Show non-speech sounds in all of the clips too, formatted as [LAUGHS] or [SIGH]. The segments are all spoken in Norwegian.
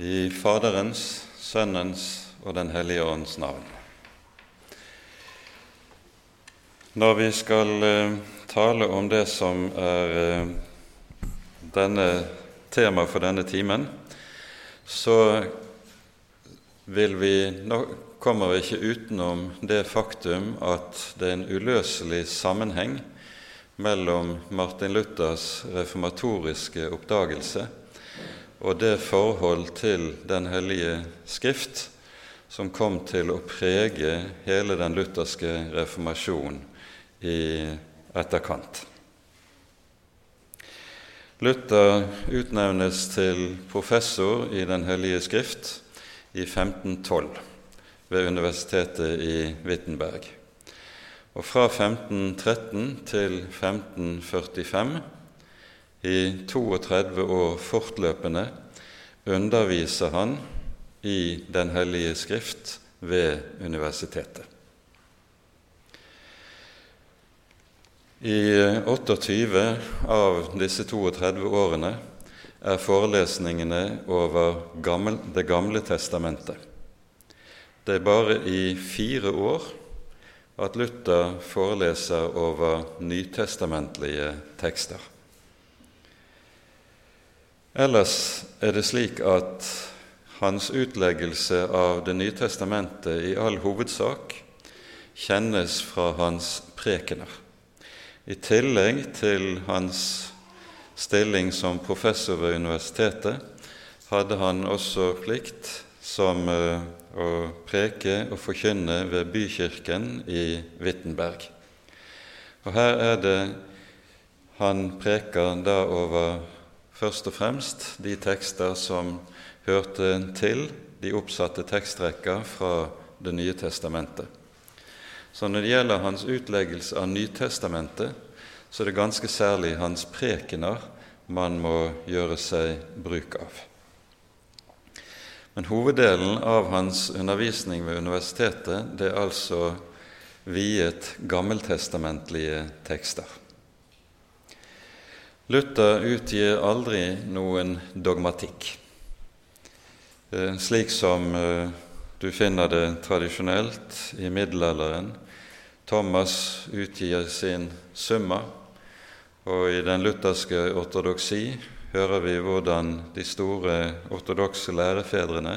I Faderens, Sønnens og Den hellige ånds navn. Når vi skal eh, tale om det som er eh, denne tema for denne timen, så vil vi, nå kommer vi ikke utenom det faktum at det er en uløselig sammenheng mellom Martin Luthers reformatoriske oppdagelse og det forhold til Den hellige Skrift som kom til å prege hele den lutherske reformasjon i etterkant. Luther utnevnes til professor i Den hellige Skrift i 1512 ved Universitetet i Wittenberg. Og fra 1513 til 1545, i 32 år fortløpende, underviser han i Den hellige skrift ved universitetet. I 28 av disse 32 årene er forelesningene over Det gamle testamentet. Det er bare i fire år at Luther foreleser over nytestamentlige tekster. Ellers er det slik at hans utleggelse av Det nye testamentet i all hovedsak kjennes fra hans prekener. I tillegg til hans stilling som professor ved universitetet hadde han også plikt som uh, å preke og forkynne ved bykirken i Wittenberg. Og her er det han preker da over først og fremst de tekster som hørte til de oppsatte tekstrekker fra Det nye testamentet. Så når det gjelder hans utleggelse av Nytestamentet, så er det ganske særlig hans prekener man må gjøre seg bruk av. Men hoveddelen av hans undervisning ved universitetet det er altså viet gammeltestamentlige tekster. Luther utgir aldri noen dogmatikk, eh, slik som eh, du finner det tradisjonelt i middelalderen. Thomas utgir sin Summa, og i den lutherske ortodoksi hører vi hvordan de store ortodokse lærefedrene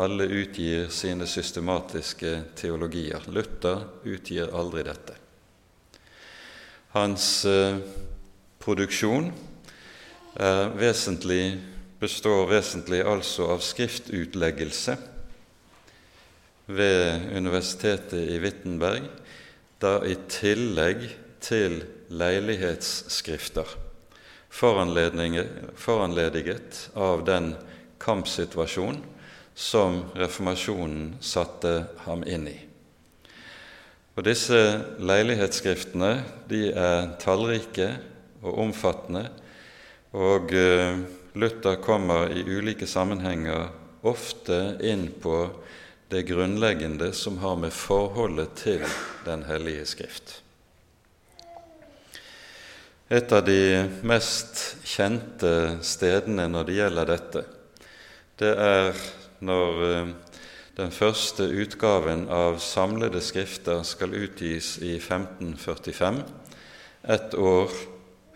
alle utgir sine systematiske teologier. Luther utgir aldri dette. Hans eh, produksjon vesentlig, består vesentlig altså av skriftutleggelse ved Universitetet i Wittenberg, da i tillegg til leilighetsskrifter foranlediget av den kampsituasjon som reformasjonen satte ham inn i. Og Disse leilighetsskriftene de er tallrike og omfattende, og eh, Luther kommer i ulike sammenhenger ofte inn på det grunnleggende som har med forholdet til Den hellige Skrift. Et av de mest kjente stedene når det gjelder dette, det er når eh, den første utgaven av samlede skrifter skal utgis i 1545, ett år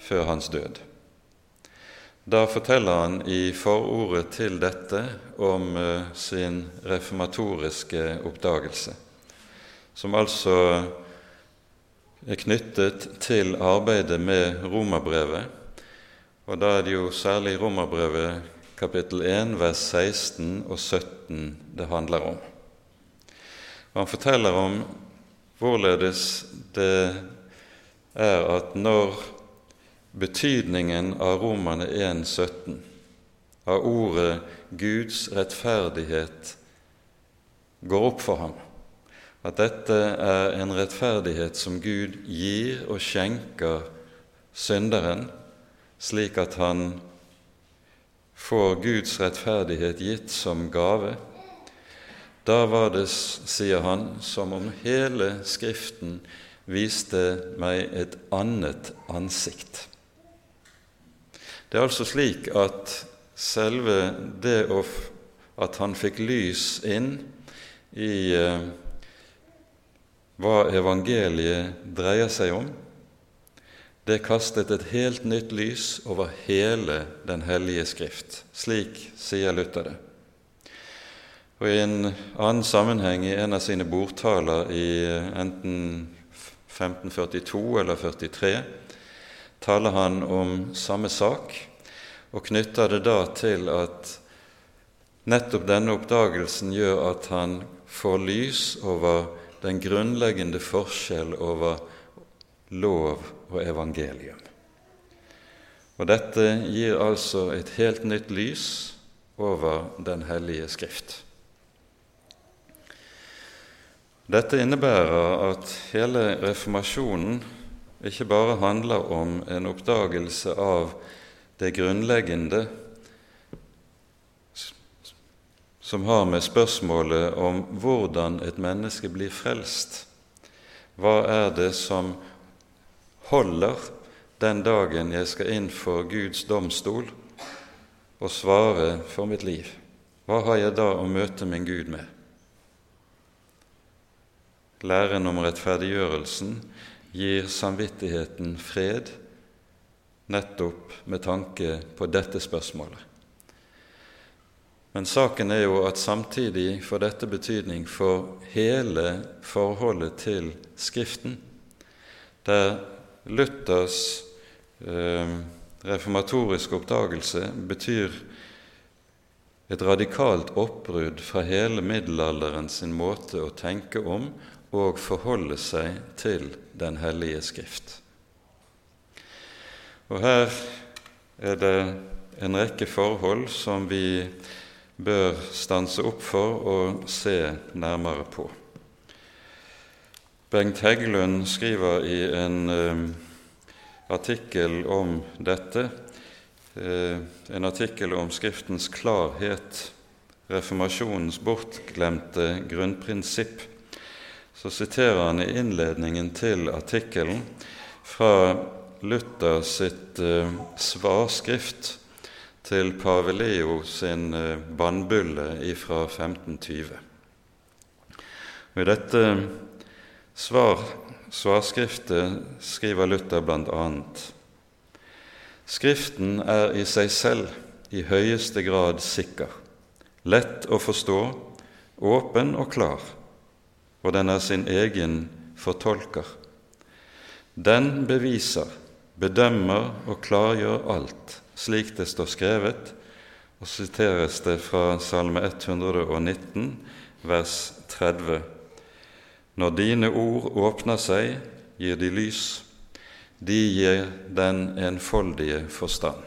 før hans død. Da forteller han i forordet til dette om uh, sin reformatoriske oppdagelse, som altså er knyttet til arbeidet med romerbrevet. Og da er det jo særlig romerbrevet kapittel 1, vers 16 og 17 det handler om. Og han forteller om hvorledes det er at når betydningen av Romane 1, 17, av ordet Guds rettferdighet, går opp for ham, at dette er en rettferdighet som Gud gir og skjenker synderen, slik at han får Guds rettferdighet gitt som gave. Da var det, sier han, som om hele Skriften viste meg et annet ansikt. Det er altså slik at selve det at han fikk lys inn i eh, hva evangeliet dreier seg om, det kastet et helt nytt lys over hele Den hellige Skrift. Slik sier Luther det. Og I en annen sammenheng, i en av sine bordtaler i eh, enten 1542 eller 43, taler han om samme sak og knytter det da til at nettopp denne oppdagelsen gjør at han får lys over den grunnleggende forskjell over lov og evangelium. Og Dette gir altså et helt nytt lys over Den hellige Skrift. Dette innebærer at hele reformasjonen ikke bare handler om en oppdagelse av det grunnleggende som har med spørsmålet om hvordan et menneske blir frelst Hva er det som holder den dagen jeg skal inn for Guds domstol og svare for mitt liv? Hva har jeg da å møte min Gud med? Læren om rettferdiggjørelsen gir samvittigheten fred nettopp med tanke på dette spørsmålet. Men saken er jo at samtidig får dette betydning for hele forholdet til Skriften, der Luthers eh, reformatoriske oppdagelse betyr et radikalt oppbrudd fra hele middelalderen sin måte å tenke om og forholde seg til Den hellige Skrift. Og Her er det en rekke forhold som vi bør stanse opp for og se nærmere på. Bengt Heggelund skriver i en uh, artikkel om dette, uh, en artikkel om Skriftens klarhet, reformasjonens bortglemte grunnprinsipp, så siterer han i innledningen til artikkelen fra Luther sitt eh, svarskrift til pave Leo sin eh, bannbulle fra 1520. Og I dette svar, svarskriftet skriver Luther bl.a.: Skriften er i seg selv i høyeste grad sikker, lett å forstå, åpen og klar, og den er sin egen fortolker. Den beviser bedømmer og klargjør alt, slik det står skrevet, og siteres det fra Salme 119, vers 30. Når dine ord åpner seg, gir de lys, de gir den enfoldige forstand.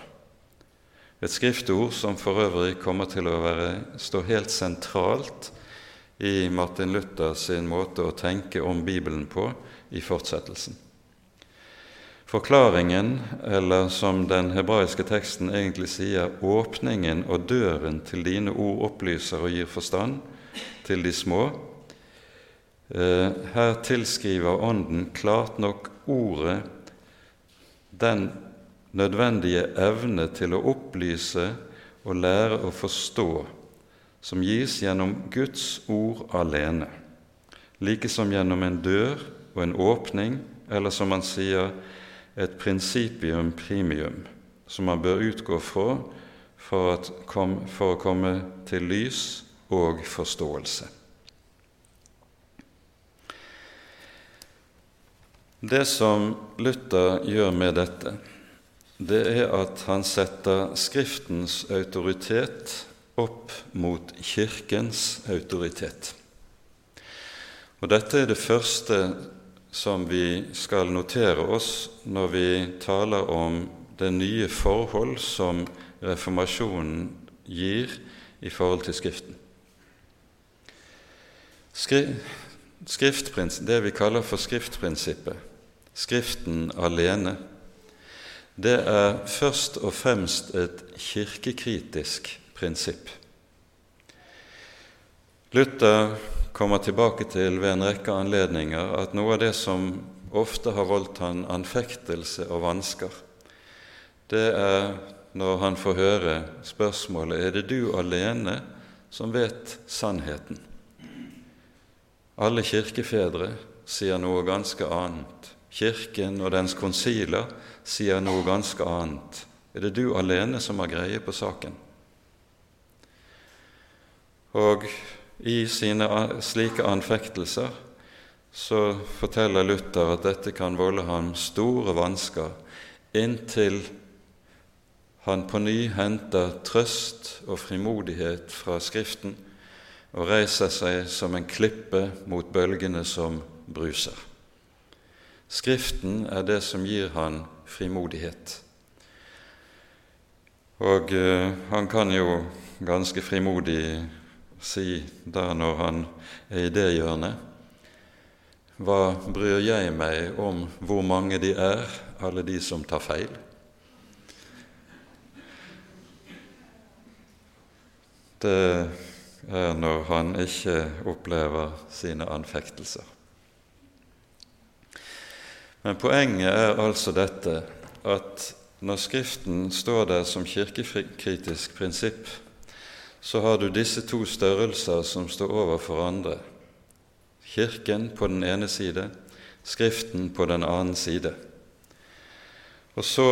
Et skriftord som for øvrig kommer til å være, stå helt sentralt i Martin Luther sin måte å tenke om Bibelen på i fortsettelsen. Forklaringen, eller som den hebraiske teksten egentlig sier, åpningen og døren til dine ord opplyser og gir forstand til de små. Eh, her tilskriver Ånden klart nok ordet den nødvendige evne til å opplyse og lære å forstå som gis gjennom Guds ord alene, like som gjennom en dør og en åpning, eller som han sier, et prinsipium primium, som man bør utgå fra for, kom, for å komme til lys og forståelse. Det som Luther gjør med dette, det er at han setter Skriftens autoritet opp mot Kirkens autoritet. Og Dette er det første som vi skal notere oss når vi taler om det nye forhold som reformasjonen gir i forhold til Skriften. det vi kaller for skriftprinsippet, Skriften alene, det er først og fremst et kirkekritisk prinsipp. Luther kommer tilbake til ved en rekke anledninger at noe av det som ofte har voldt han anfektelse og vansker, det er når han får høre spørsmålet er det du alene som vet sannheten. Alle kirkefedre sier noe ganske annet. Kirken og dens konsiler sier noe ganske annet. Er det du alene som har greie på saken? Og i sine slike anfektelser så forteller Luther at dette kan volde ham store vansker inntil han på ny henter trøst og frimodighet fra Skriften og reiser seg som en klippe mot bølgene som bruser. Skriften er det som gir han frimodighet. Og eh, han kan jo ganske frimodig si da når han er i det hjørnet Hva bryr jeg meg om hvor mange de er, alle de som tar feil? Det er når han ikke opplever sine anfektelser. Men poenget er altså dette at når Skriften står der som kirkekritisk prinsipp, så har du disse to størrelser som står overfor andre. Kirken på den ene side, Skriften på den annen side. Og så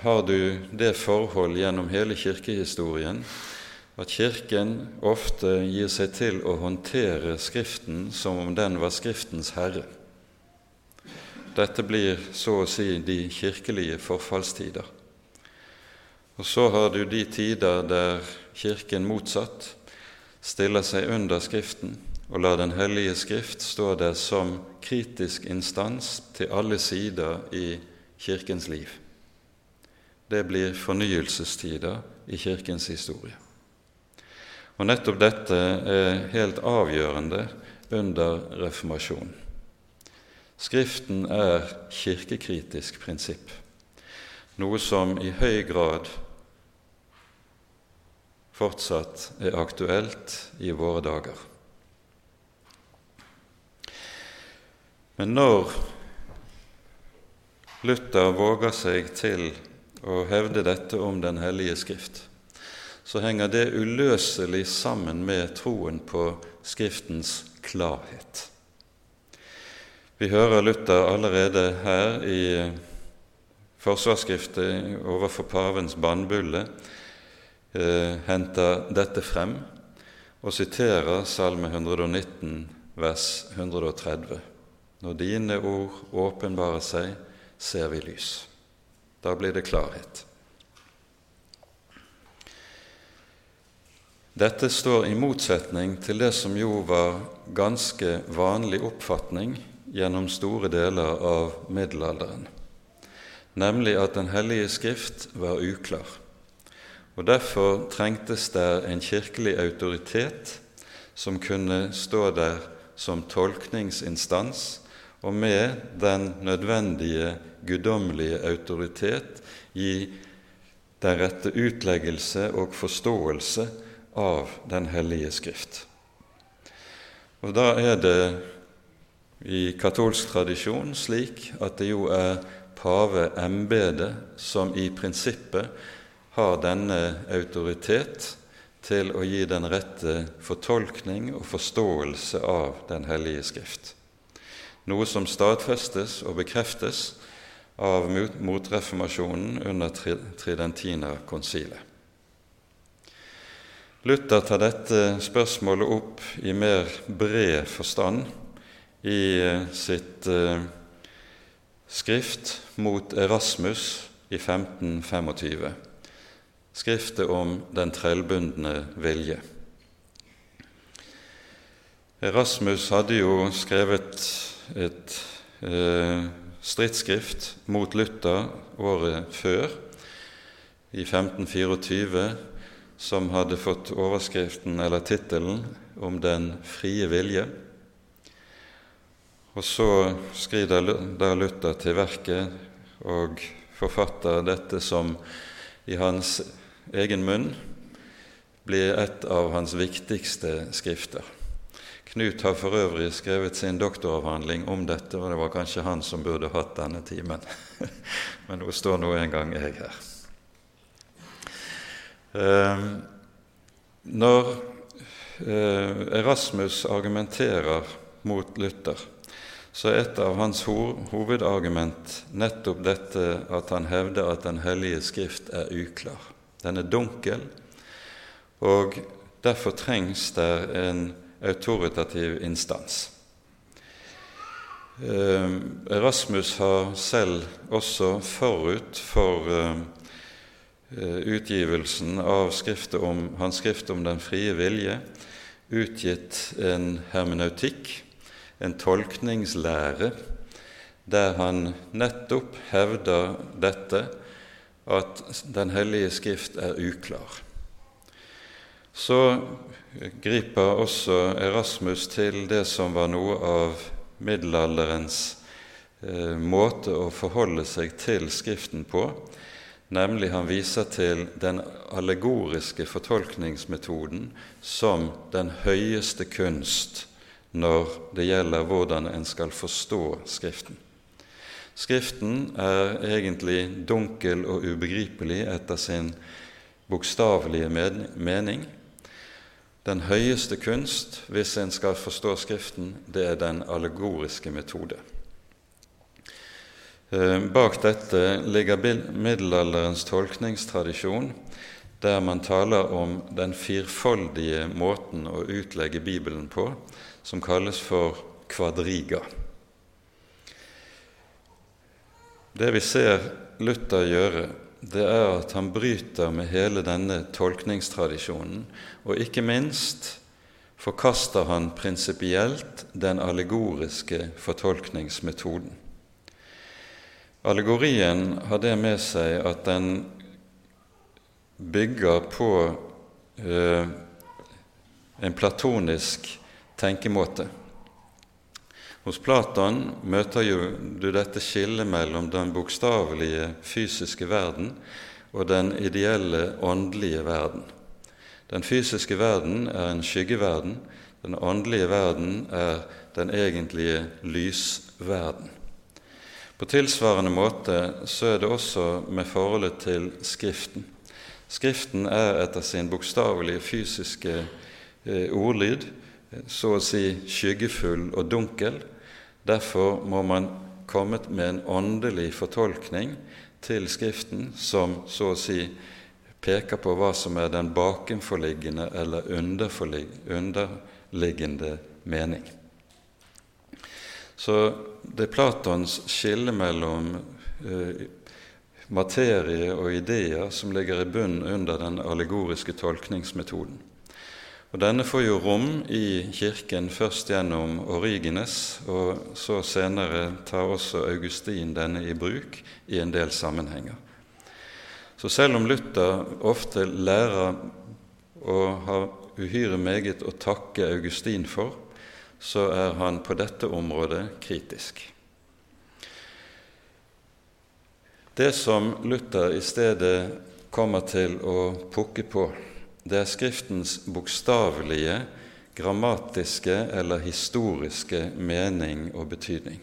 har du det forhold gjennom hele kirkehistorien at Kirken ofte gir seg til å håndtere Skriften som om den var Skriftens herre. Dette blir så å si de kirkelige forfallstider. Og så har du de tider der Kirken motsatt stiller seg under Skriften og lar Den hellige Skrift stå der som kritisk instans til alle sider i Kirkens liv. Det blir fornyelsestider i Kirkens historie. Og nettopp dette er helt avgjørende under reformasjonen. Skriften er kirkekritisk prinsipp, noe som i høy grad fortsatt er aktuelt i våre dager. Men når Luther våger seg til å hevde dette om Den hellige Skrift, så henger det uløselig sammen med troen på Skriftens klarhet. Vi hører Luther allerede her i forsvarsskriftet overfor pavens bannbulle eh, henter dette frem og siterer Salme 119, vers 130. Når dine ord åpenbarer seg, ser vi lys. Da blir det klarhet. Dette står i motsetning til det som jo var ganske vanlig oppfatning gjennom store deler av middelalderen, nemlig at Den hellige skrift var uklar. Og Derfor trengtes der en kirkelig autoritet som kunne stå der som tolkningsinstans, og med den nødvendige guddommelige autoritet gi den rette utleggelse og forståelse av Den hellige skrift. Og da er det i katolsk tradisjon slik at det jo er paveembetet som i prinsippet har denne autoritet til å gi den rette fortolkning og forståelse av Den hellige skrift. Noe som stadfestes og bekreftes av motreformasjonen under Tridentinerkonsilet. Luther tar dette spørsmålet opp i mer bred forstand i eh, sitt eh, skrift mot Erasmus i 1525, skriftet om den trellbundne vilje. Erasmus hadde jo skrevet et eh, stridsskrift mot Luther året før, i 1524, som hadde fått overskriften eller tittelen om den frie vilje. Og så skrider Luther til verket og forfatter dette som i hans egen munn blir et av hans viktigste skrifter. Knut har for øvrig skrevet sin doktoravhandling om dette, og det var kanskje han som burde hatt denne timen. [LAUGHS] Men nå står nå en gang jeg her. Ehm, når eh, Erasmus argumenterer mot Luther, så er et av hans hovedargument nettopp dette at han hevder at Den hellige skrift er uklar. Den er dunkel, og derfor trengs det en autoritativ instans. Eh, Erasmus har selv også forut for eh, utgivelsen av om, hans skrift om den frie vilje utgitt en hermeneutikk, en tolkningslære, der han nettopp hevder dette at Den hellige skrift er uklar. Så griper også Erasmus til det som var noe av middelalderens eh, måte å forholde seg til Skriften på, nemlig han viser til den allegoriske fortolkningsmetoden som den høyeste kunst når det gjelder hvordan en skal forstå Skriften. Skriften er egentlig dunkel og ubegripelig etter sin bokstavelige mening, den høyeste kunst, hvis en skal forstå Skriften, det er den allegoriske metode. Eh, bak dette ligger middelalderens tolkningstradisjon, der man taler om den firfoldige måten å utlegge Bibelen på, som kalles for kvadriga. Det vi ser Luther gjøre, det er at han bryter med hele denne tolkningstradisjonen, og ikke minst forkaster han prinsipielt den allegoriske fortolkningsmetoden. Allegorien har det med seg at den bygger på eh, en platonisk tenkemåte. Hos Platon møter jo du dette skillet mellom den bokstavelige fysiske verden og den ideelle åndelige verden. Den fysiske verden er en skyggeverden, den åndelige verden er den egentlige lysverden. På tilsvarende måte så er det også med forholdet til Skriften. Skriften er etter sin bokstavelige fysiske eh, ordlyd så å si skyggefull og dunkel, Derfor må man komme med en åndelig fortolkning til Skriften som så å si peker på hva som er den bakenforliggende eller underliggende mening. Så det er Platons skille mellom eh, materie og ideer som ligger i bunnen under den allegoriske tolkningsmetoden. Og Denne får jo rom i Kirken først gjennom Origenes, og så senere tar også Augustin denne i bruk i en del sammenhenger. Så selv om Luther ofte lærer og har uhyre meget å takke Augustin for, så er han på dette området kritisk. Det som Luther i stedet kommer til å pukke på, det er Skriftens bokstavelige, grammatiske eller historiske mening og betydning.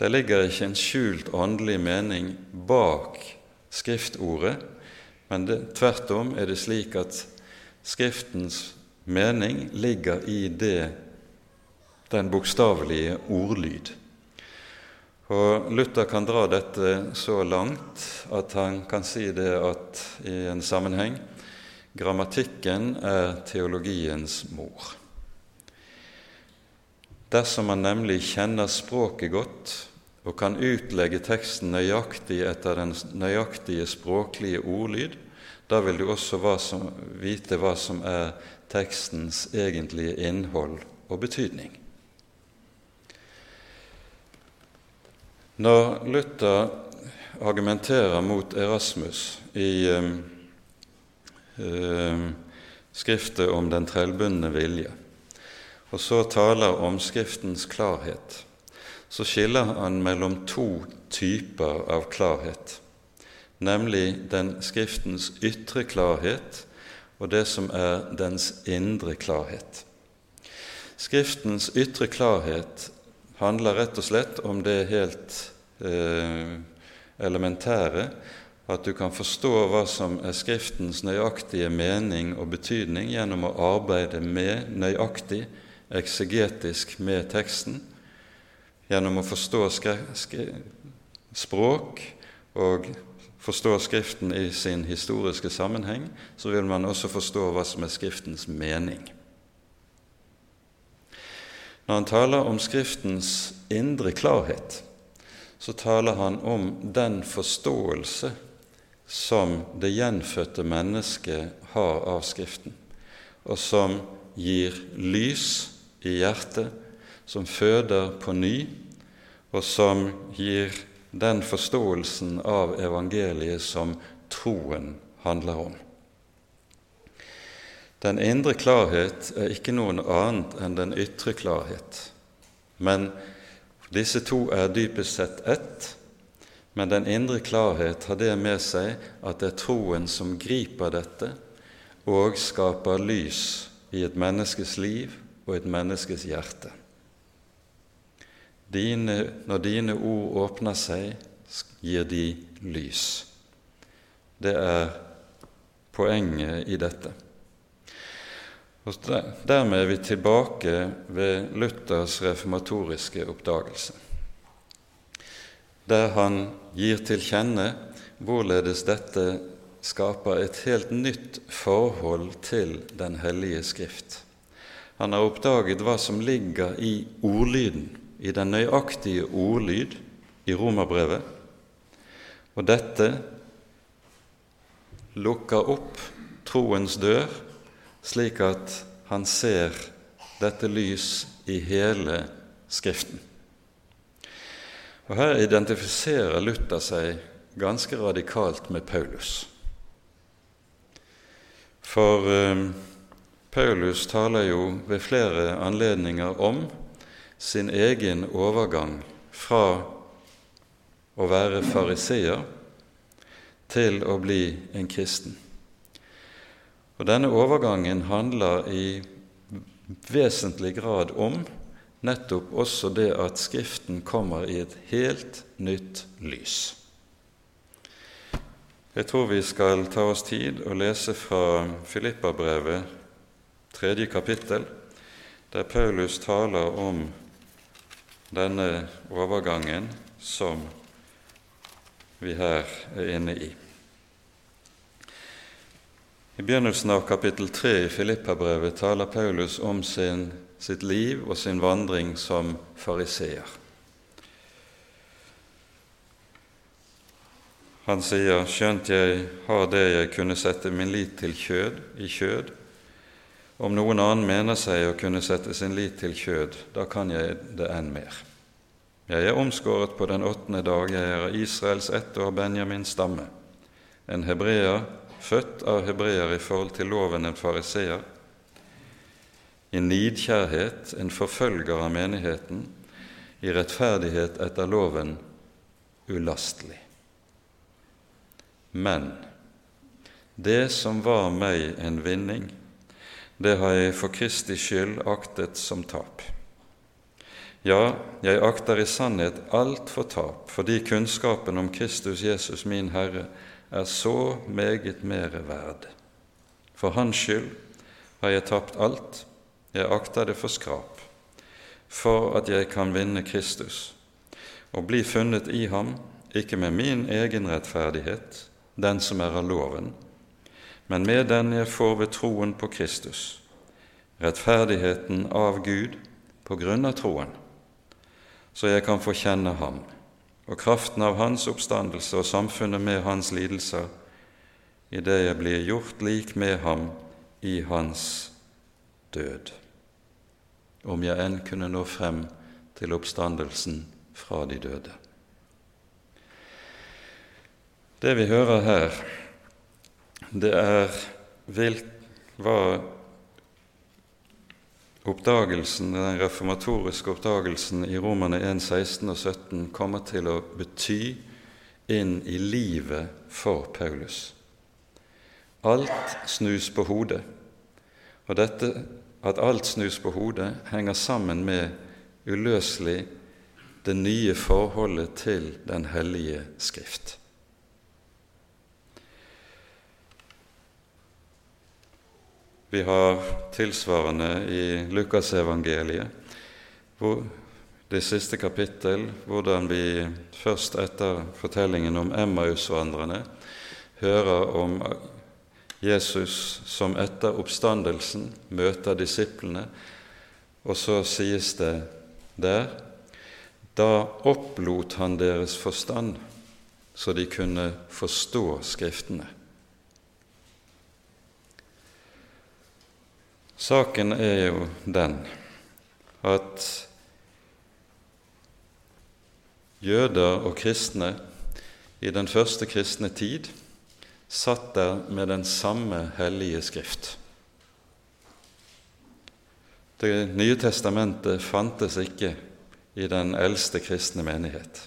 Det ligger ikke en skjult åndelig mening bak Skriftordet, men det, tvert om er det slik at Skriftens mening ligger i det, den bokstavelige ordlyd. Og Luther kan dra dette så langt at han kan si det at i en sammenheng Grammatikken er teologiens mor. Dersom man nemlig kjenner språket godt og kan utlegge teksten nøyaktig etter den nøyaktige språklige ordlyd, da vil du også vite hva som er tekstens egentlige innhold og betydning. Når Luther argumenterer mot Erasmus i eh, Skriftet om den trellbundne vilje, og så taler om Skriftens klarhet, så skiller han mellom to typer av klarhet, nemlig den Skriftens ytre klarhet og det som er dens indre klarhet. Skriftens ytre klarhet handler rett og slett om det helt eh, elementære at du kan forstå hva som er Skriftens nøyaktige mening og betydning gjennom å arbeide med nøyaktig, eksegetisk med teksten, gjennom å forstå språk og forstå Skriften i sin historiske sammenheng, så vil man også forstå hva som er Skriftens mening. Når han taler om Skriftens indre klarhet, så taler han om den forståelse som det gjenfødte mennesket har av Skriften, og som gir lys i hjertet, som føder på ny, og som gir den forståelsen av evangeliet som troen handler om. Den indre klarhet er ikke noen annet enn den ytre klarhet. Men disse to er dypest sett ett, men den indre klarhet har det med seg at det er troen som griper dette og skaper lys i et menneskes liv og et menneskes hjerte. Dine, når dine ord åpner seg, gir de lys. Det er poenget i dette. Og Dermed er vi tilbake ved Luthers reformatoriske oppdagelse der han gir til kjenne hvorledes dette skaper et helt nytt forhold til Den hellige Skrift. Han har oppdaget hva som ligger i ordlyden, i den nøyaktige ordlyd i romerbrevet, og dette lukker opp troens dør, slik at han ser dette lys i hele Skriften. Og Her identifiserer Luther seg ganske radikalt med Paulus. For eh, Paulus taler jo ved flere anledninger om sin egen overgang fra å være fariseer til å bli en kristen. Og Denne overgangen handler i vesentlig grad om nettopp også det at Skriften kommer i et helt nytt lys. Jeg tror vi skal ta oss tid og lese fra Filippabrevet, tredje kapittel, der Paulus taler om denne overgangen som vi her er inne i. I begynnelsen av kapittel 3 i Filippabrevet taler Paulus om sin sitt liv og sin vandring som fariseer. Han sier, skjønt jeg har det jeg kunne sette min lit til kjød, i kjød, om noen annen mener seg å kunne sette sin lit til kjød, da kan jeg det enn mer. Jeg er omskåret på den åttende dag, jeg er av Israels ett og av Benjamins stamme, en hebreer, født av hebreer i forhold til loven en fariseer, i nidkjærhet en forfølger av menigheten, i rettferdighet etter loven ulastelig. Men det som var meg en vinning, det har jeg for Kristi skyld aktet som tap. Ja, jeg akter i sannhet alt for tap, fordi kunnskapen om Kristus Jesus min Herre er så meget mere verd. For Hans skyld har jeg tapt alt jeg akter det for skrap, for at jeg kan vinne Kristus og bli funnet i ham, ikke med min egen rettferdighet, den som er av loven, men med den jeg får ved troen på Kristus, rettferdigheten av Gud på grunn av troen, så jeg kan få kjenne ham og kraften av hans oppstandelse og samfunnet med hans lidelser, i det jeg blir gjort lik med ham i hans død om jeg enn kunne nå frem til oppstandelsen fra de døde. Det vi hører her, det er hva oppdagelsen, den reformatoriske oppdagelsen i Romerne 1, 16 og 17 kommer til å bety inn i livet for Paulus. Alt snus på hodet, og dette at alt snus på hodet, henger sammen med uløselig det nye forholdet til Den hellige skrift. Vi har tilsvarende i Lukasevangeliet, det siste kapittel, hvordan vi først etter fortellingen om Emmausvandrerne hører om Jesus som etter oppstandelsen møter disiplene, og så sies det der da opplot han deres forstand, så de kunne forstå Skriftene. Saken er jo den at jøder og kristne i den første kristne tid satt der med den samme hellige Skrift. Det nye testamentet fantes ikke i den eldste kristne menighet.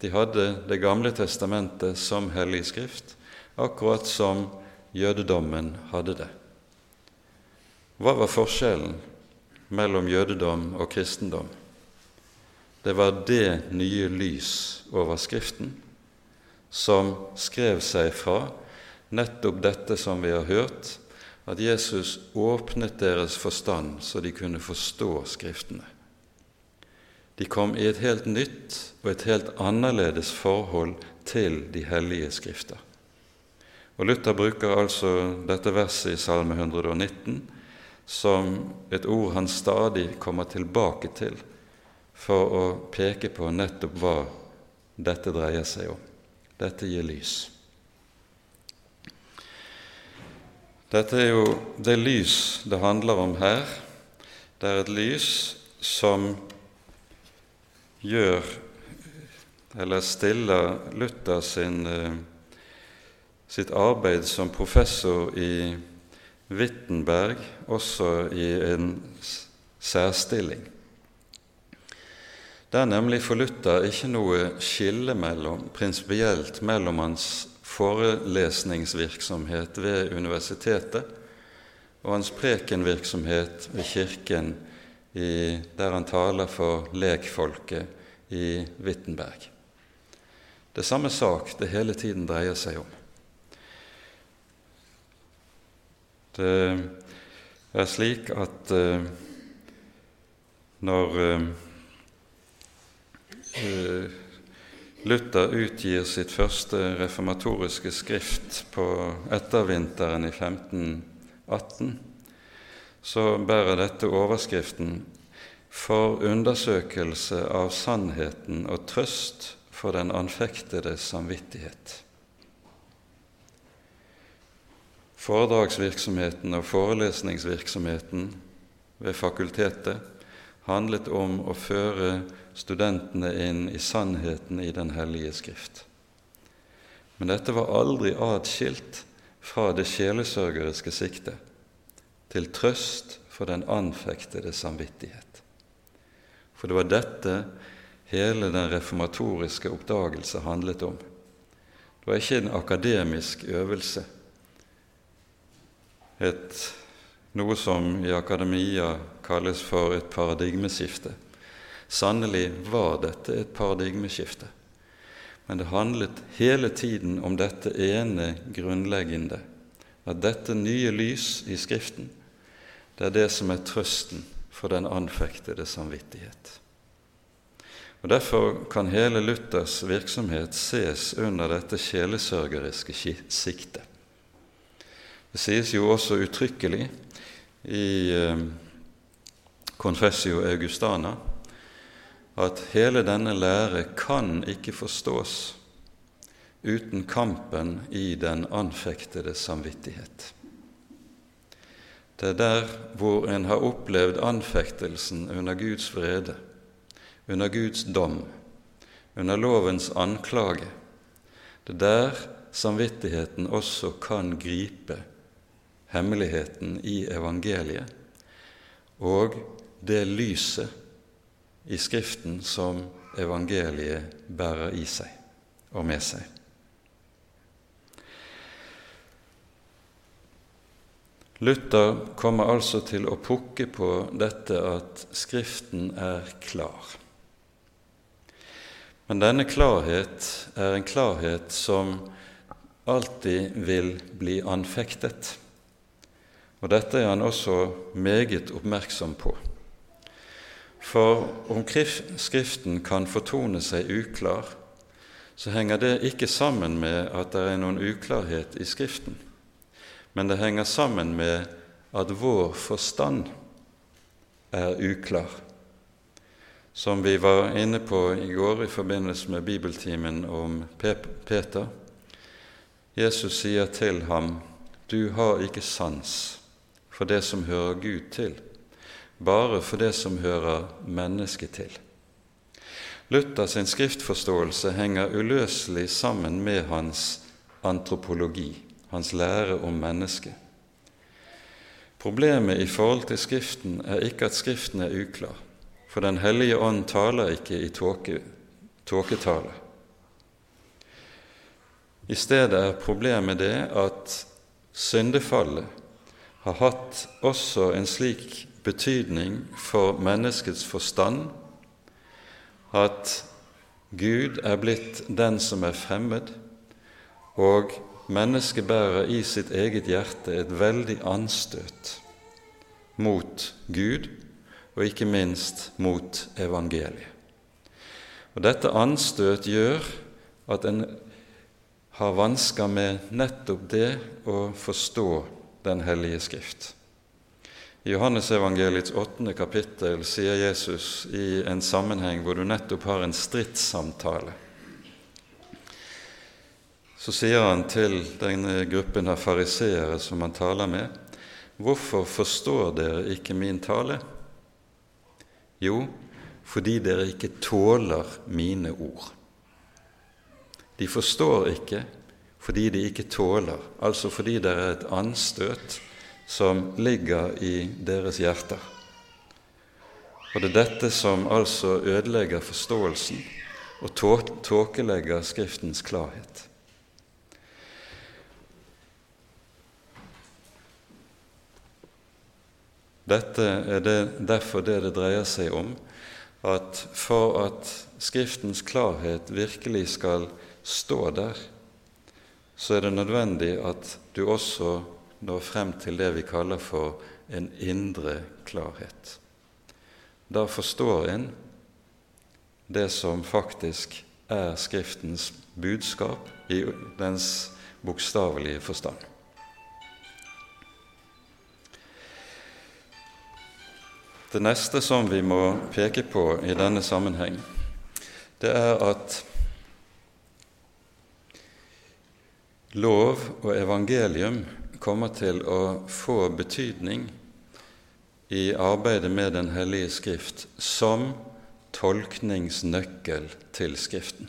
De hadde Det gamle testamentet som hellig skrift, akkurat som jødedommen hadde det. Hva var forskjellen mellom jødedom og kristendom? Det var det nye lys over Skriften som skrev seg fra nettopp dette som vi har hørt, at Jesus åpnet deres forstand så de kunne forstå Skriftene. De kom i et helt nytt og et helt annerledes forhold til de hellige Skrifter. Og Luther bruker altså dette verset i Salme 119 som et ord han stadig kommer tilbake til for å peke på nettopp hva dette dreier seg om. Dette gir lys. Dette er jo det lys det handler om her. Det er et lys som gjør eller stiller Luther sin, eh, sitt arbeid som professor i Wittenberg også i en særstilling. Det er nemlig for Luther ikke noe skille mellom, prinsipielt mellom hans forelesningsvirksomhet ved universitetet og hans prekenvirksomhet ved Kirken i, der han taler for lekfolket i Wittenberg. Det er samme sak det hele tiden dreier seg om. Det er slik at uh, når uh, Luther utgir sitt første reformatoriske skrift på ettervinteren i 1518, så bærer dette overskriften 'For undersøkelse av sannheten og trøst for den anfektede samvittighet'. Foredragsvirksomheten og forelesningsvirksomheten ved fakultetet handlet om å føre studentene inn i sannheten i Den hellige Skrift. Men dette var aldri atskilt fra det sjelesørgeriske siktet, til trøst for den anfektede samvittighet. For det var dette hele den reformatoriske oppdagelse handlet om. Det var ikke en akademisk øvelse, et, noe som i akademia kalles for et paradigmeskifte. Sannelig var dette et paradigmeskifte, men det handlet hele tiden om dette ene grunnleggende, at dette nye lys i Skriften, det er det som er trøsten for den anfektede samvittighet. Og Derfor kan hele Luthers virksomhet ses under dette sjelesørgeriske siktet. Det sies jo også uttrykkelig i eh, Confessio Augustana at hele denne lære kan ikke forstås uten kampen i den anfektede samvittighet. Det er der hvor en har opplevd anfektelsen under Guds vrede, under Guds dom, under lovens anklage. Det er der samvittigheten også kan gripe hemmeligheten i evangeliet og det lyset i Skriften som evangeliet bærer i seg og med seg. Luther kommer altså til å pukke på dette at Skriften er klar. Men denne klarhet er en klarhet som alltid vil bli anfektet. Og dette er han også meget oppmerksom på. For om Skriften kan fortone seg uklar, så henger det ikke sammen med at det er noen uklarhet i Skriften, men det henger sammen med at vår forstand er uklar. Som vi var inne på i går i forbindelse med bibeltimen om Peter. Jesus sier til ham, 'Du har ikke sans for det som hører Gud til, bare for det som hører mennesket til.' Luther sin skriftforståelse henger uløselig sammen med hans antropologi, hans lære om mennesket. Problemet i forhold til Skriften er ikke at Skriften er uklar, for Den hellige ånd taler ikke i tåketale. I stedet er problemet det at syndefallet har hatt også en slik betydning for menneskets forstand at Gud er blitt den som er fremmed, og mennesket bærer i sitt eget hjerte et veldig anstøt mot Gud, og ikke minst mot evangeliet. Og Dette anstøt gjør at en har vansker med nettopp det å forstå Den hellige Skrift. I Johannesevangeliets åttende kapittel sier Jesus i en sammenheng hvor du nettopp har en stridssamtale. Så sier han til denne gruppen av fariseere som han taler med, Hvorfor forstår dere ikke min tale? Jo, fordi dere ikke tåler mine ord. De forstår ikke fordi de ikke tåler, altså fordi det er et anstøt som ligger i deres hjerter. Og det er dette som altså ødelegger forståelsen og tåkelegger Skriftens klarhet. Dette er det, derfor det det dreier seg om, at for at Skriftens klarhet virkelig skal stå der, så er det nødvendig at du også når frem til det vi kaller for en indre klarhet. Da forstår en det som faktisk er Skriftens budskap i dens bokstavelige forstand. Det neste som vi må peke på i denne sammenheng, det er at lov og evangelium kommer til å få betydning i arbeidet med Den hellige Skrift som tolkningsnøkkel til Skriften.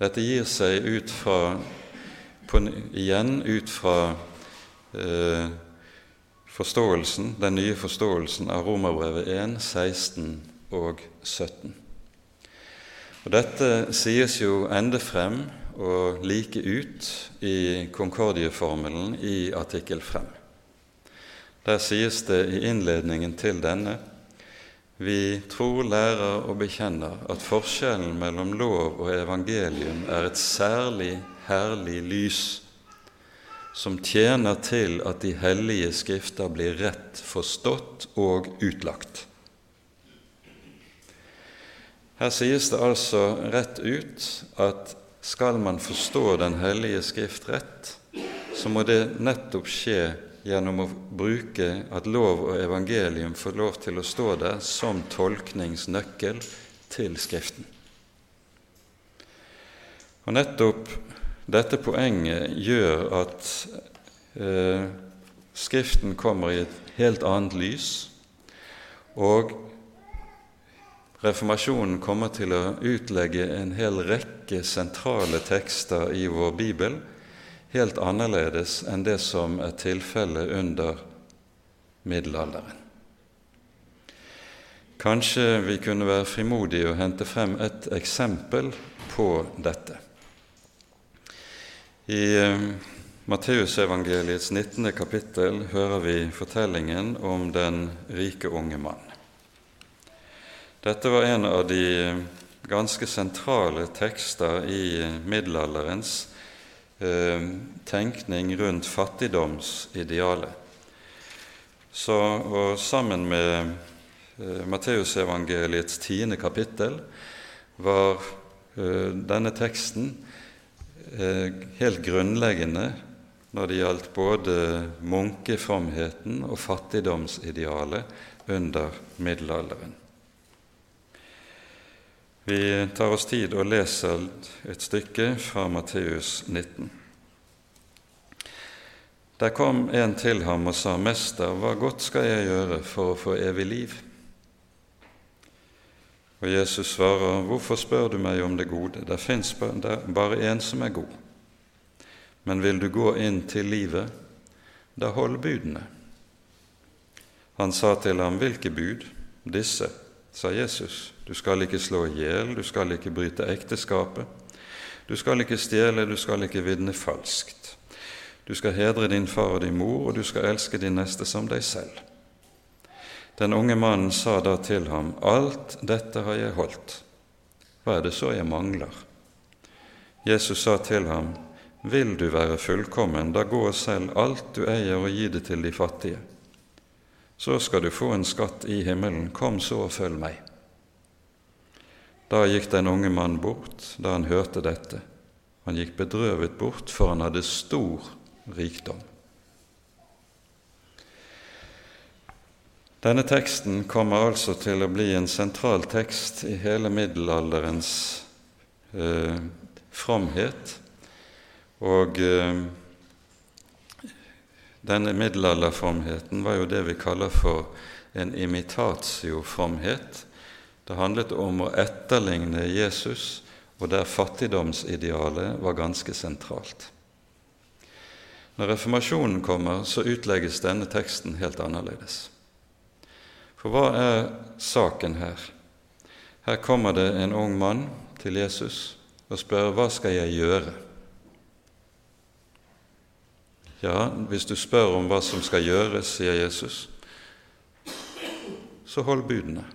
Dette gir seg ut fra, på, igjen ut fra eh, forståelsen, den nye forståelsen av Romerbrevet 1, 16 og 17. Og Dette sies jo ende frem og like ut i Konkordieformelen i artikkel 5. Der sies det i innledningen til denne vi tror, lærer og bekjenner at forskjellen mellom lov og evangelium er et særlig herlig lys som tjener til at de hellige skrifter blir rett forstått og utlagt. Her sies det altså rett ut at skal man forstå Den hellige Skrift rett, så må det nettopp skje gjennom å bruke at lov og evangelium får lov til å stå der som tolkningsnøkkel til Skriften. Og nettopp dette poenget gjør at eh, Skriften kommer i et helt annet lys, og Reformasjonen kommer til å utlegge en hel rekke sentrale tekster i vår bibel helt annerledes enn det som er tilfellet under middelalderen. Kanskje vi kunne være frimodige og hente frem et eksempel på dette. I eh, Matteusevangeliets 19. kapittel hører vi fortellingen om den rike unge mann. Dette var en av de ganske sentrale tekster i middelalderens eh, tenkning rundt fattigdomsidealet. så, og sammen med eh, Matteusevangeliets tiende kapittel var eh, denne teksten eh, helt grunnleggende når det gjaldt både munkefromheten og fattigdomsidealet under middelalderen. Vi tar oss tid og leser et stykke fra Matteus 19. Der kom en til ham og sa, Mester, hva godt skal jeg gjøre for å få evig liv? Og Jesus svarer, Hvorfor spør du meg om det gode? Det fins bare én som er god. Men vil du gå inn til livet, da hold budene. Han sa til ham, Hvilke bud? Disse, sa Jesus. Du skal ikke slå i hjel, du skal ikke bryte ekteskapet, du skal ikke stjele, du skal ikke vitne falskt. Du skal hedre din far og din mor, og du skal elske din neste som deg selv. Den unge mannen sa da til ham, Alt dette har jeg holdt. Hva er det så jeg mangler? Jesus sa til ham, Vil du være fullkommen, da gå og selg alt du eier og gi det til de fattige. Så skal du få en skatt i himmelen. Kom så og følg meg. Da gikk den unge mannen bort da han hørte dette. Han gikk bedrøvet bort, for han hadde stor rikdom. Denne teksten kommer altså til å bli en sentral tekst i hele middelalderens eh, framhet. Og eh, denne middelalderframheten var jo det vi kaller for en imitatio-fromhet. Det handlet om å etterligne Jesus, og der fattigdomsidealet var ganske sentralt. Når reformasjonen kommer, så utlegges denne teksten helt annerledes. For hva er saken her? Her kommer det en ung mann til Jesus og spør hva skal jeg gjøre? Ja, hvis du spør om hva som skal gjøres, sier Jesus, så hold budene.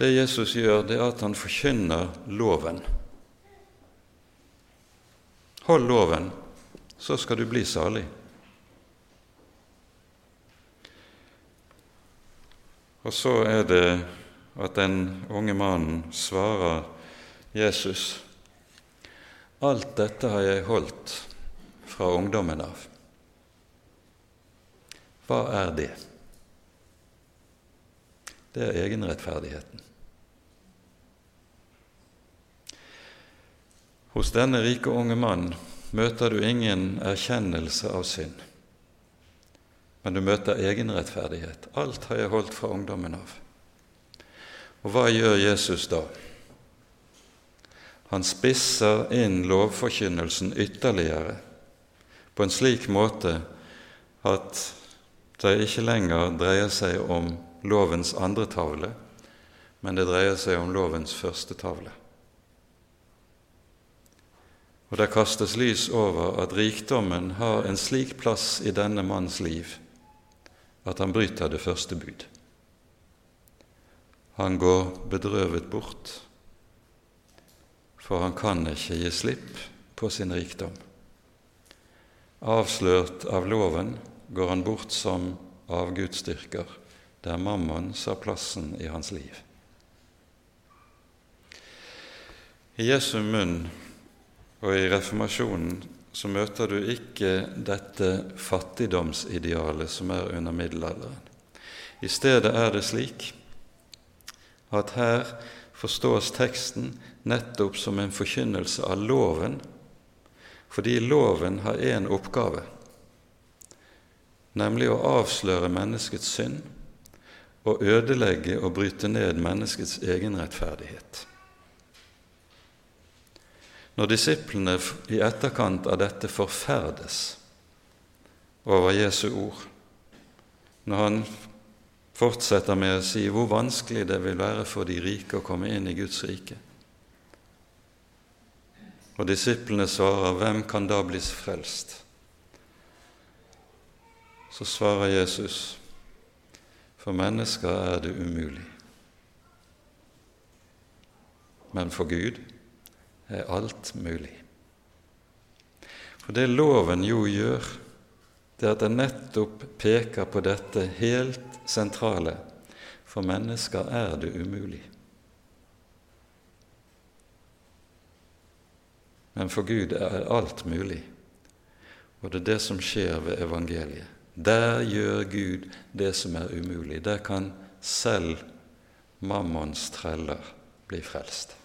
Det Jesus gjør, det er at han forkynner loven. Hold loven, så skal du bli salig. Og så er det at den unge mannen svarer Jesus Alt dette har jeg holdt fra ungdommen av. Hva er det? Det er egenrettferdigheten. Hos denne rike unge mannen møter du ingen erkjennelse av synd, men du møter egenrettferdighet. Alt har jeg holdt fra ungdommen av. Og hva gjør Jesus da? Han spisser inn lovforkynnelsen ytterligere på en slik måte at det ikke lenger dreier seg om lovens andre tavle, men det dreier seg om lovens første tavle. Og det kastes lys over at rikdommen har en slik plass i denne manns liv at han bryter det første bud. Han går bedrøvet bort, for han kan ikke gi slipp på sin rikdom. Avslørt av loven går han bort som avgudsdyrker, der mammon sa plassen i hans liv. I Jesu munn og i reformasjonen så møter du ikke dette fattigdomsidealet som er under middelalderen. I stedet er det slik at her forstås teksten nettopp som en forkynnelse av loven, fordi loven har én oppgave, nemlig å avsløre menneskets synd og ødelegge og bryte ned menneskets egenrettferdighet. Når disiplene i etterkant av dette forferdes over Jesu ord, når han fortsetter med å si hvor vanskelig det vil være for de rike å komme inn i Guds rike. Og disiplene svarer, 'Hvem kan da bli frelst?' Så svarer Jesus, 'For mennesker er det umulig, men for Gud' er alt mulig. For det loven jo gjør, det er at det nettopp peker på dette helt sentrale. For mennesker er det umulig. Men for Gud er alt mulig. Og det er det som skjer ved evangeliet. Der gjør Gud det som er umulig. Der kan selv mammons treller bli frelst.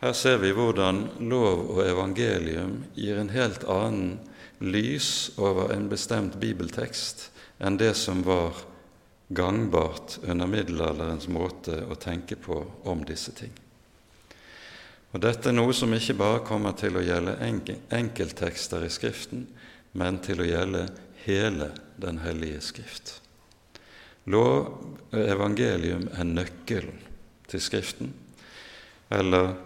Her ser vi hvordan lov og evangelium gir en helt annen lys over en bestemt bibeltekst enn det som var gangbart under middelalderens måte å tenke på om disse ting. Og Dette er noe som ikke bare kommer til å gjelde enkelttekster i Skriften, men til å gjelde hele Den hellige Skrift. Lov og evangelium er nøkkelen til Skriften, eller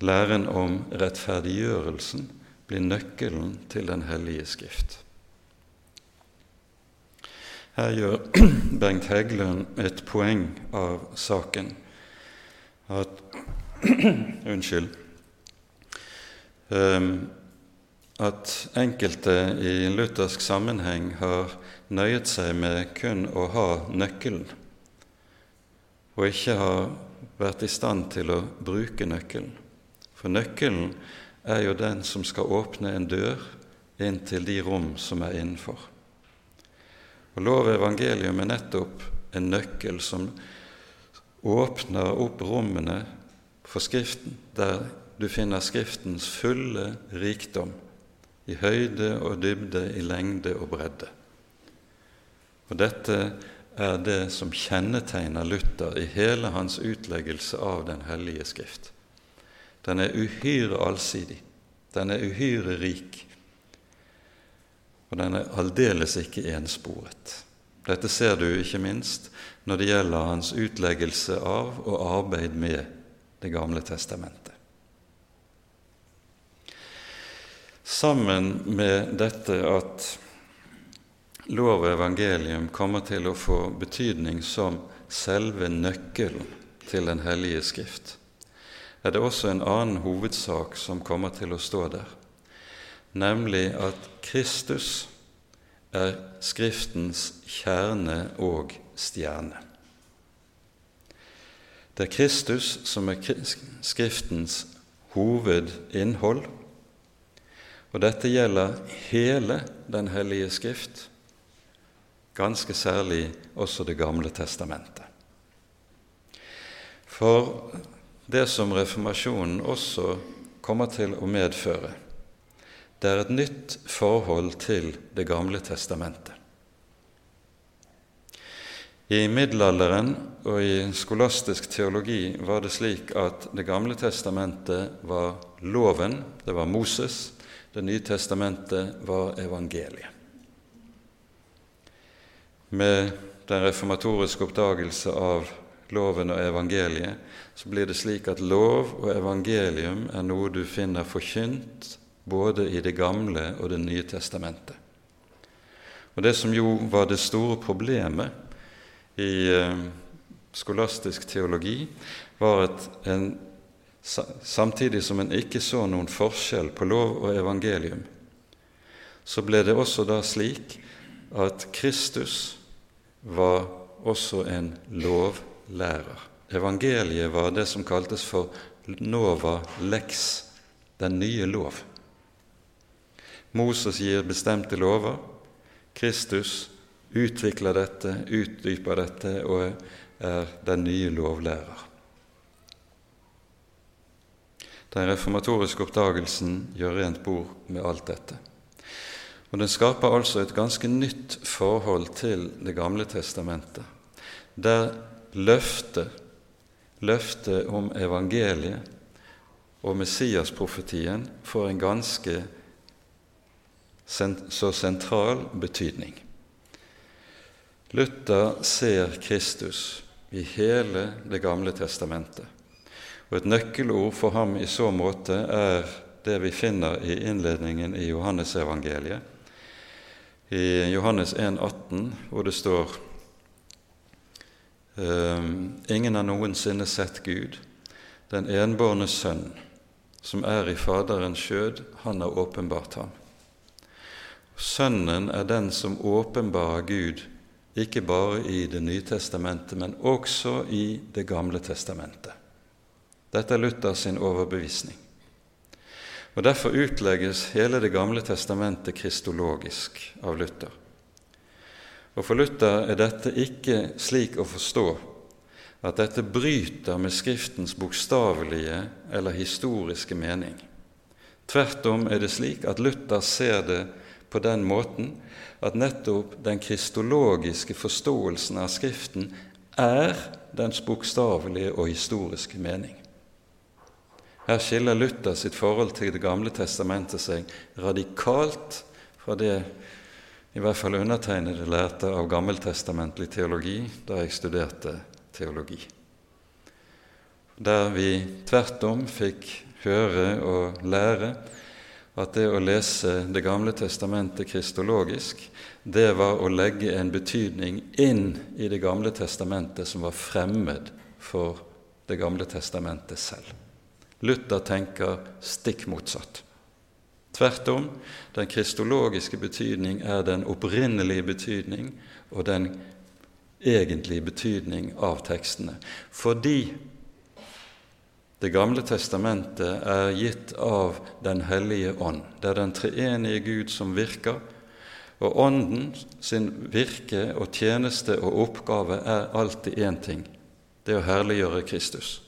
læren om rettferdiggjørelsen blir nøkkelen til Den hellige Skrift. Her gjør [CLEARS THROAT] Bengt Heggelund et poeng av saken at [CLEARS THROAT] Unnskyld. Um, at enkelte i luthersk sammenheng har nøyet seg med kun å ha nøkkelen, og ikke har vært i stand til å bruke nøkkelen. For nøkkelen er jo den som skal åpne en dør inn til de rom som er innenfor. Og Lov og evangelium er nettopp en nøkkel som åpner opp rommene for Skriften, der du finner Skriftens fulle rikdom i høyde og dybde, i lengde og bredde. Og Dette er det som kjennetegner Luther i hele hans utleggelse av Den hellige Skrift. Den er uhyre allsidig, den er uhyre rik, og den er aldeles ikke ensporet. Dette ser du ikke minst når det gjelder hans utleggelse av og arbeid med Det gamle testamentet. Sammen med dette at lov og evangelium kommer til å få betydning som selve nøkkelen til Den hellige skrift, er det også en annen hovedsak som kommer til å stå der nemlig at Kristus er Skriftens kjerne og stjerne. Det er Kristus som er Skriftens hovedinnhold, og dette gjelder hele Den hellige Skrift, ganske særlig også Det gamle testamentet. For det som reformasjonen også kommer til å medføre, det er et nytt forhold til Det gamle testamentet. I middelalderen og i skolastisk teologi var det slik at Det gamle testamentet var loven, det var Moses. Det nye testamentet var evangeliet. Med den reformatoriske oppdagelse av loven og evangeliet så blir det slik at lov og evangelium er noe du finner forkynt både i Det gamle og Det nye testamentet. Og Det som jo var det store problemet i eh, skolastisk teologi, var at en, samtidig som en ikke så noen forskjell på lov og evangelium, så ble det også da slik at Kristus var også en lovlærer. Evangeliet var det som kaltes for nova lex, den nye lov. Moses gir bestemte lover. Kristus utvikler dette, utdyper dette og er den nye lovlærer. Den reformatoriske oppdagelsen gjør rent bord med alt dette. Og Den skaper altså et ganske nytt forhold til Det gamle testamentet, der løftet, løftet om evangeliet og Messias-profetien får en ganske så sentral betydning. Luther ser Kristus i hele Det gamle testamentet. Og Et nøkkelord for ham i så måte er det vi finner i innledningen i Johannesevangeliet, i Johannes 1, 18, hvor det står «Ehm, Ingen har noensinne sett Gud, den enbårne Sønn, som er i Faderens skjød, han har åpenbart ham. Sønnen er den som åpenbarer Gud, ikke bare i Det nye testamentet, men også i Det gamle testamentet. Dette er Luther sin overbevisning. Og Derfor utlegges hele Det gamle testamentet kristologisk av Luther. Og For Luther er dette ikke slik å forstå at dette bryter med Skriftens bokstavelige eller historiske mening. Tvert om er det slik at Luther ser det på den måten at nettopp den kristologiske forståelsen av Skriften er dens bokstavelige og historiske mening. Her skiller Luther sitt forhold til Det gamle testamentet seg radikalt fra det i hvert fall undertegnede lærte av gammeltestamentlig teologi da jeg studerte teologi. Der vi tvert om fikk høre og lære at det å lese Det gamle testamentet kristologisk, det var å legge en betydning inn i Det gamle testamentet som var fremmed for Det gamle testamentet selv. Luther tenker stikk motsatt. Tvert om, den kristologiske betydning er den opprinnelige betydning og den egentlige betydning av tekstene. Fordi Det gamle testamentet er gitt av Den hellige ånd. Det er den treenige Gud som virker, og Ånden sin virke og tjeneste og oppgave er alltid én ting det er å herliggjøre Kristus.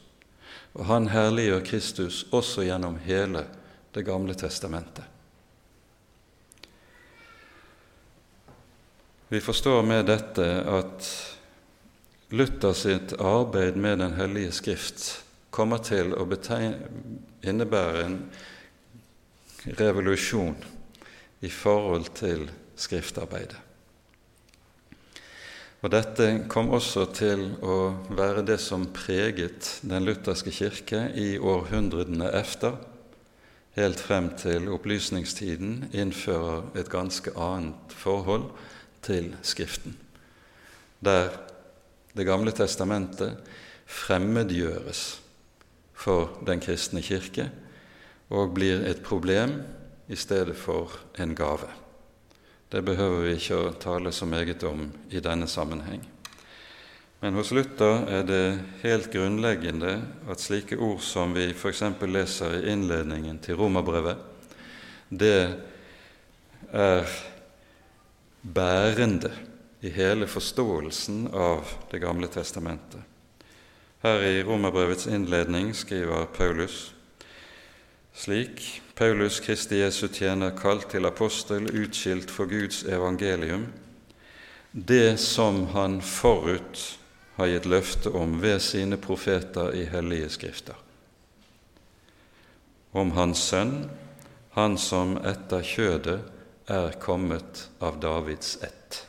Og han herliggjør Kristus også gjennom hele Det gamle testamentet. Vi forstår med dette at Luther sitt arbeid med Den hellige skrift kommer til å innebære en revolusjon i forhold til skriftarbeidet. Og Dette kom også til å være det som preget den lutherske kirke i århundrene efter, helt frem til opplysningstiden innfører et ganske annet forhold til Skriften, der Det gamle testamentet fremmedgjøres for den kristne kirke og blir et problem i stedet for en gave. Det behøver vi ikke å tale så meget om i denne sammenheng. Men hos Luther er det helt grunnleggende at slike ord som vi f.eks. leser i innledningen til Romerbrevet, det er bærende i hele forståelsen av Det gamle testamentet. Her i Romerbrevets innledning skriver Paulus slik Paulus, Kristi Jesu tjener, kalt til apostel, utskilt for Guds evangelium, det som han forut har gitt løfte om ved sine profeter i hellige skrifter. Om Hans Sønn, Han som etter kjødet er kommet av Davids ett.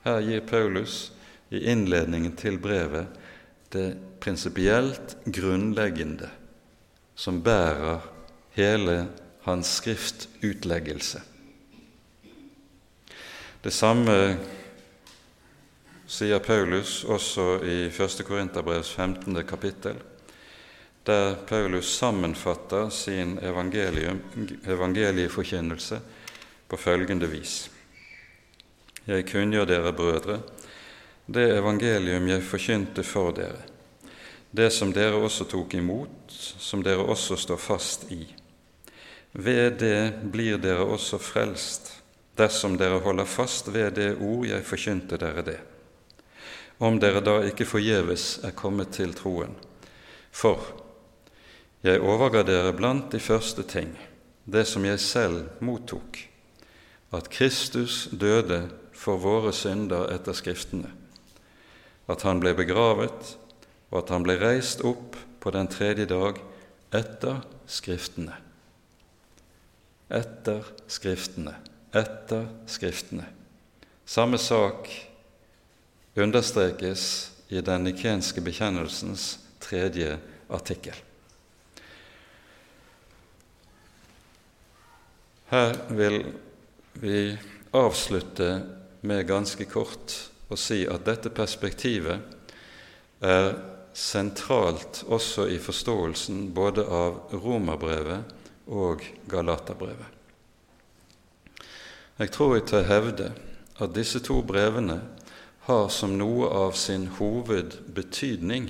Her gir Paulus i innledningen til brevet det prinsipielt grunnleggende som bærer hele hans skriftutleggelse. Det samme sier Paulus også i 1. Korinterbrevs 15. kapittel, der Paulus sammenfatter sin evangelieforkynnelse på følgende vis. Jeg kunngjør dere, brødre, det evangelium jeg forkynte for dere det som dere også tok imot, som dere også står fast i. Ved det blir dere også frelst, dersom dere holder fast ved det ord jeg forkynte dere det, om dere da ikke forgjeves er kommet til troen. For jeg overga dere blant de første ting, det som jeg selv mottok, at Kristus døde for våre synder etter Skriftene, at han ble begravet, og at han ble reist opp på den tredje dag etter Skriftene. Etter Skriftene, etter Skriftene. Samme sak understrekes i den nikenske bekjennelsens tredje artikkel. Her vil vi avslutte med ganske kort å si at dette perspektivet er sentralt også i forståelsen både av Romerbrevet og Galaterbrevet. Jeg tror jeg tør hevde at disse to brevene har som noe av sin hovedbetydning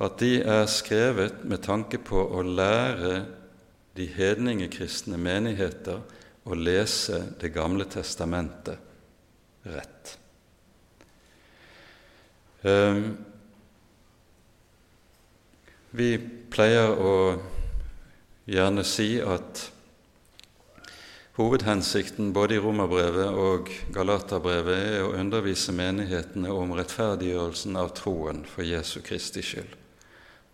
at de er skrevet med tanke på å lære de hedningekristne menigheter å lese Det gamle testamentet rett. Um, vi pleier å gjerne si at hovedhensikten både i Romerbrevet og Galaterbrevet er å undervise menighetene om rettferdiggjørelsen av troen for Jesu Kristi skyld.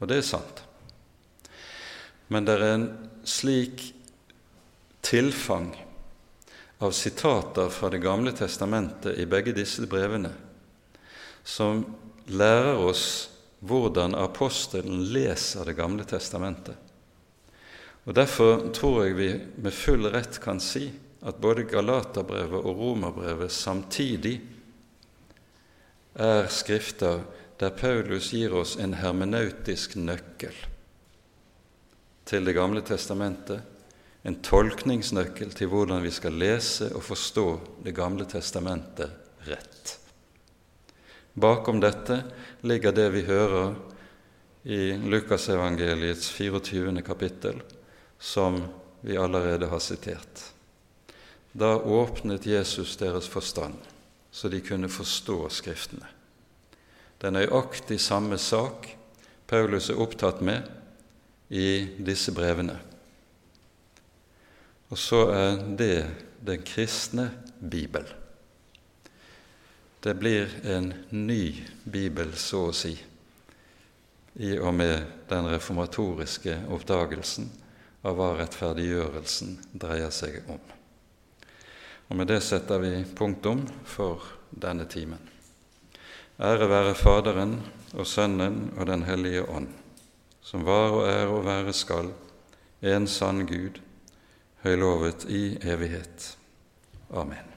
Og det er sant. Men det er en slik tilfang av sitater fra Det gamle testamentet i begge disse brevene som lærer oss hvordan apostelen leser Det gamle testamentet. Og Derfor tror jeg vi med full rett kan si at både Galaterbrevet og Romerbrevet samtidig er skrifter der Paulus gir oss en hermeneutisk nøkkel til Det gamle testamentet, en tolkningsnøkkel til hvordan vi skal lese og forstå Det gamle testamentet rett. Bakom dette ligger det vi hører i Lukasevangeliets 24. kapittel, som vi allerede har sitert. Da åpnet Jesus deres forstand, så de kunne forstå Skriftene. Det er nøyaktig samme sak Paulus er opptatt med i disse brevene. Og så er det den kristne bibel. Det blir en ny bibel, så å si, i og med den reformatoriske oppdagelsen av hva rettferdiggjørelsen dreier seg om. Og Med det setter vi punktum for denne timen. Ære være Faderen og Sønnen og Den hellige ånd, som var og er og være skal, en sann Gud, høylovet i evighet. Amen.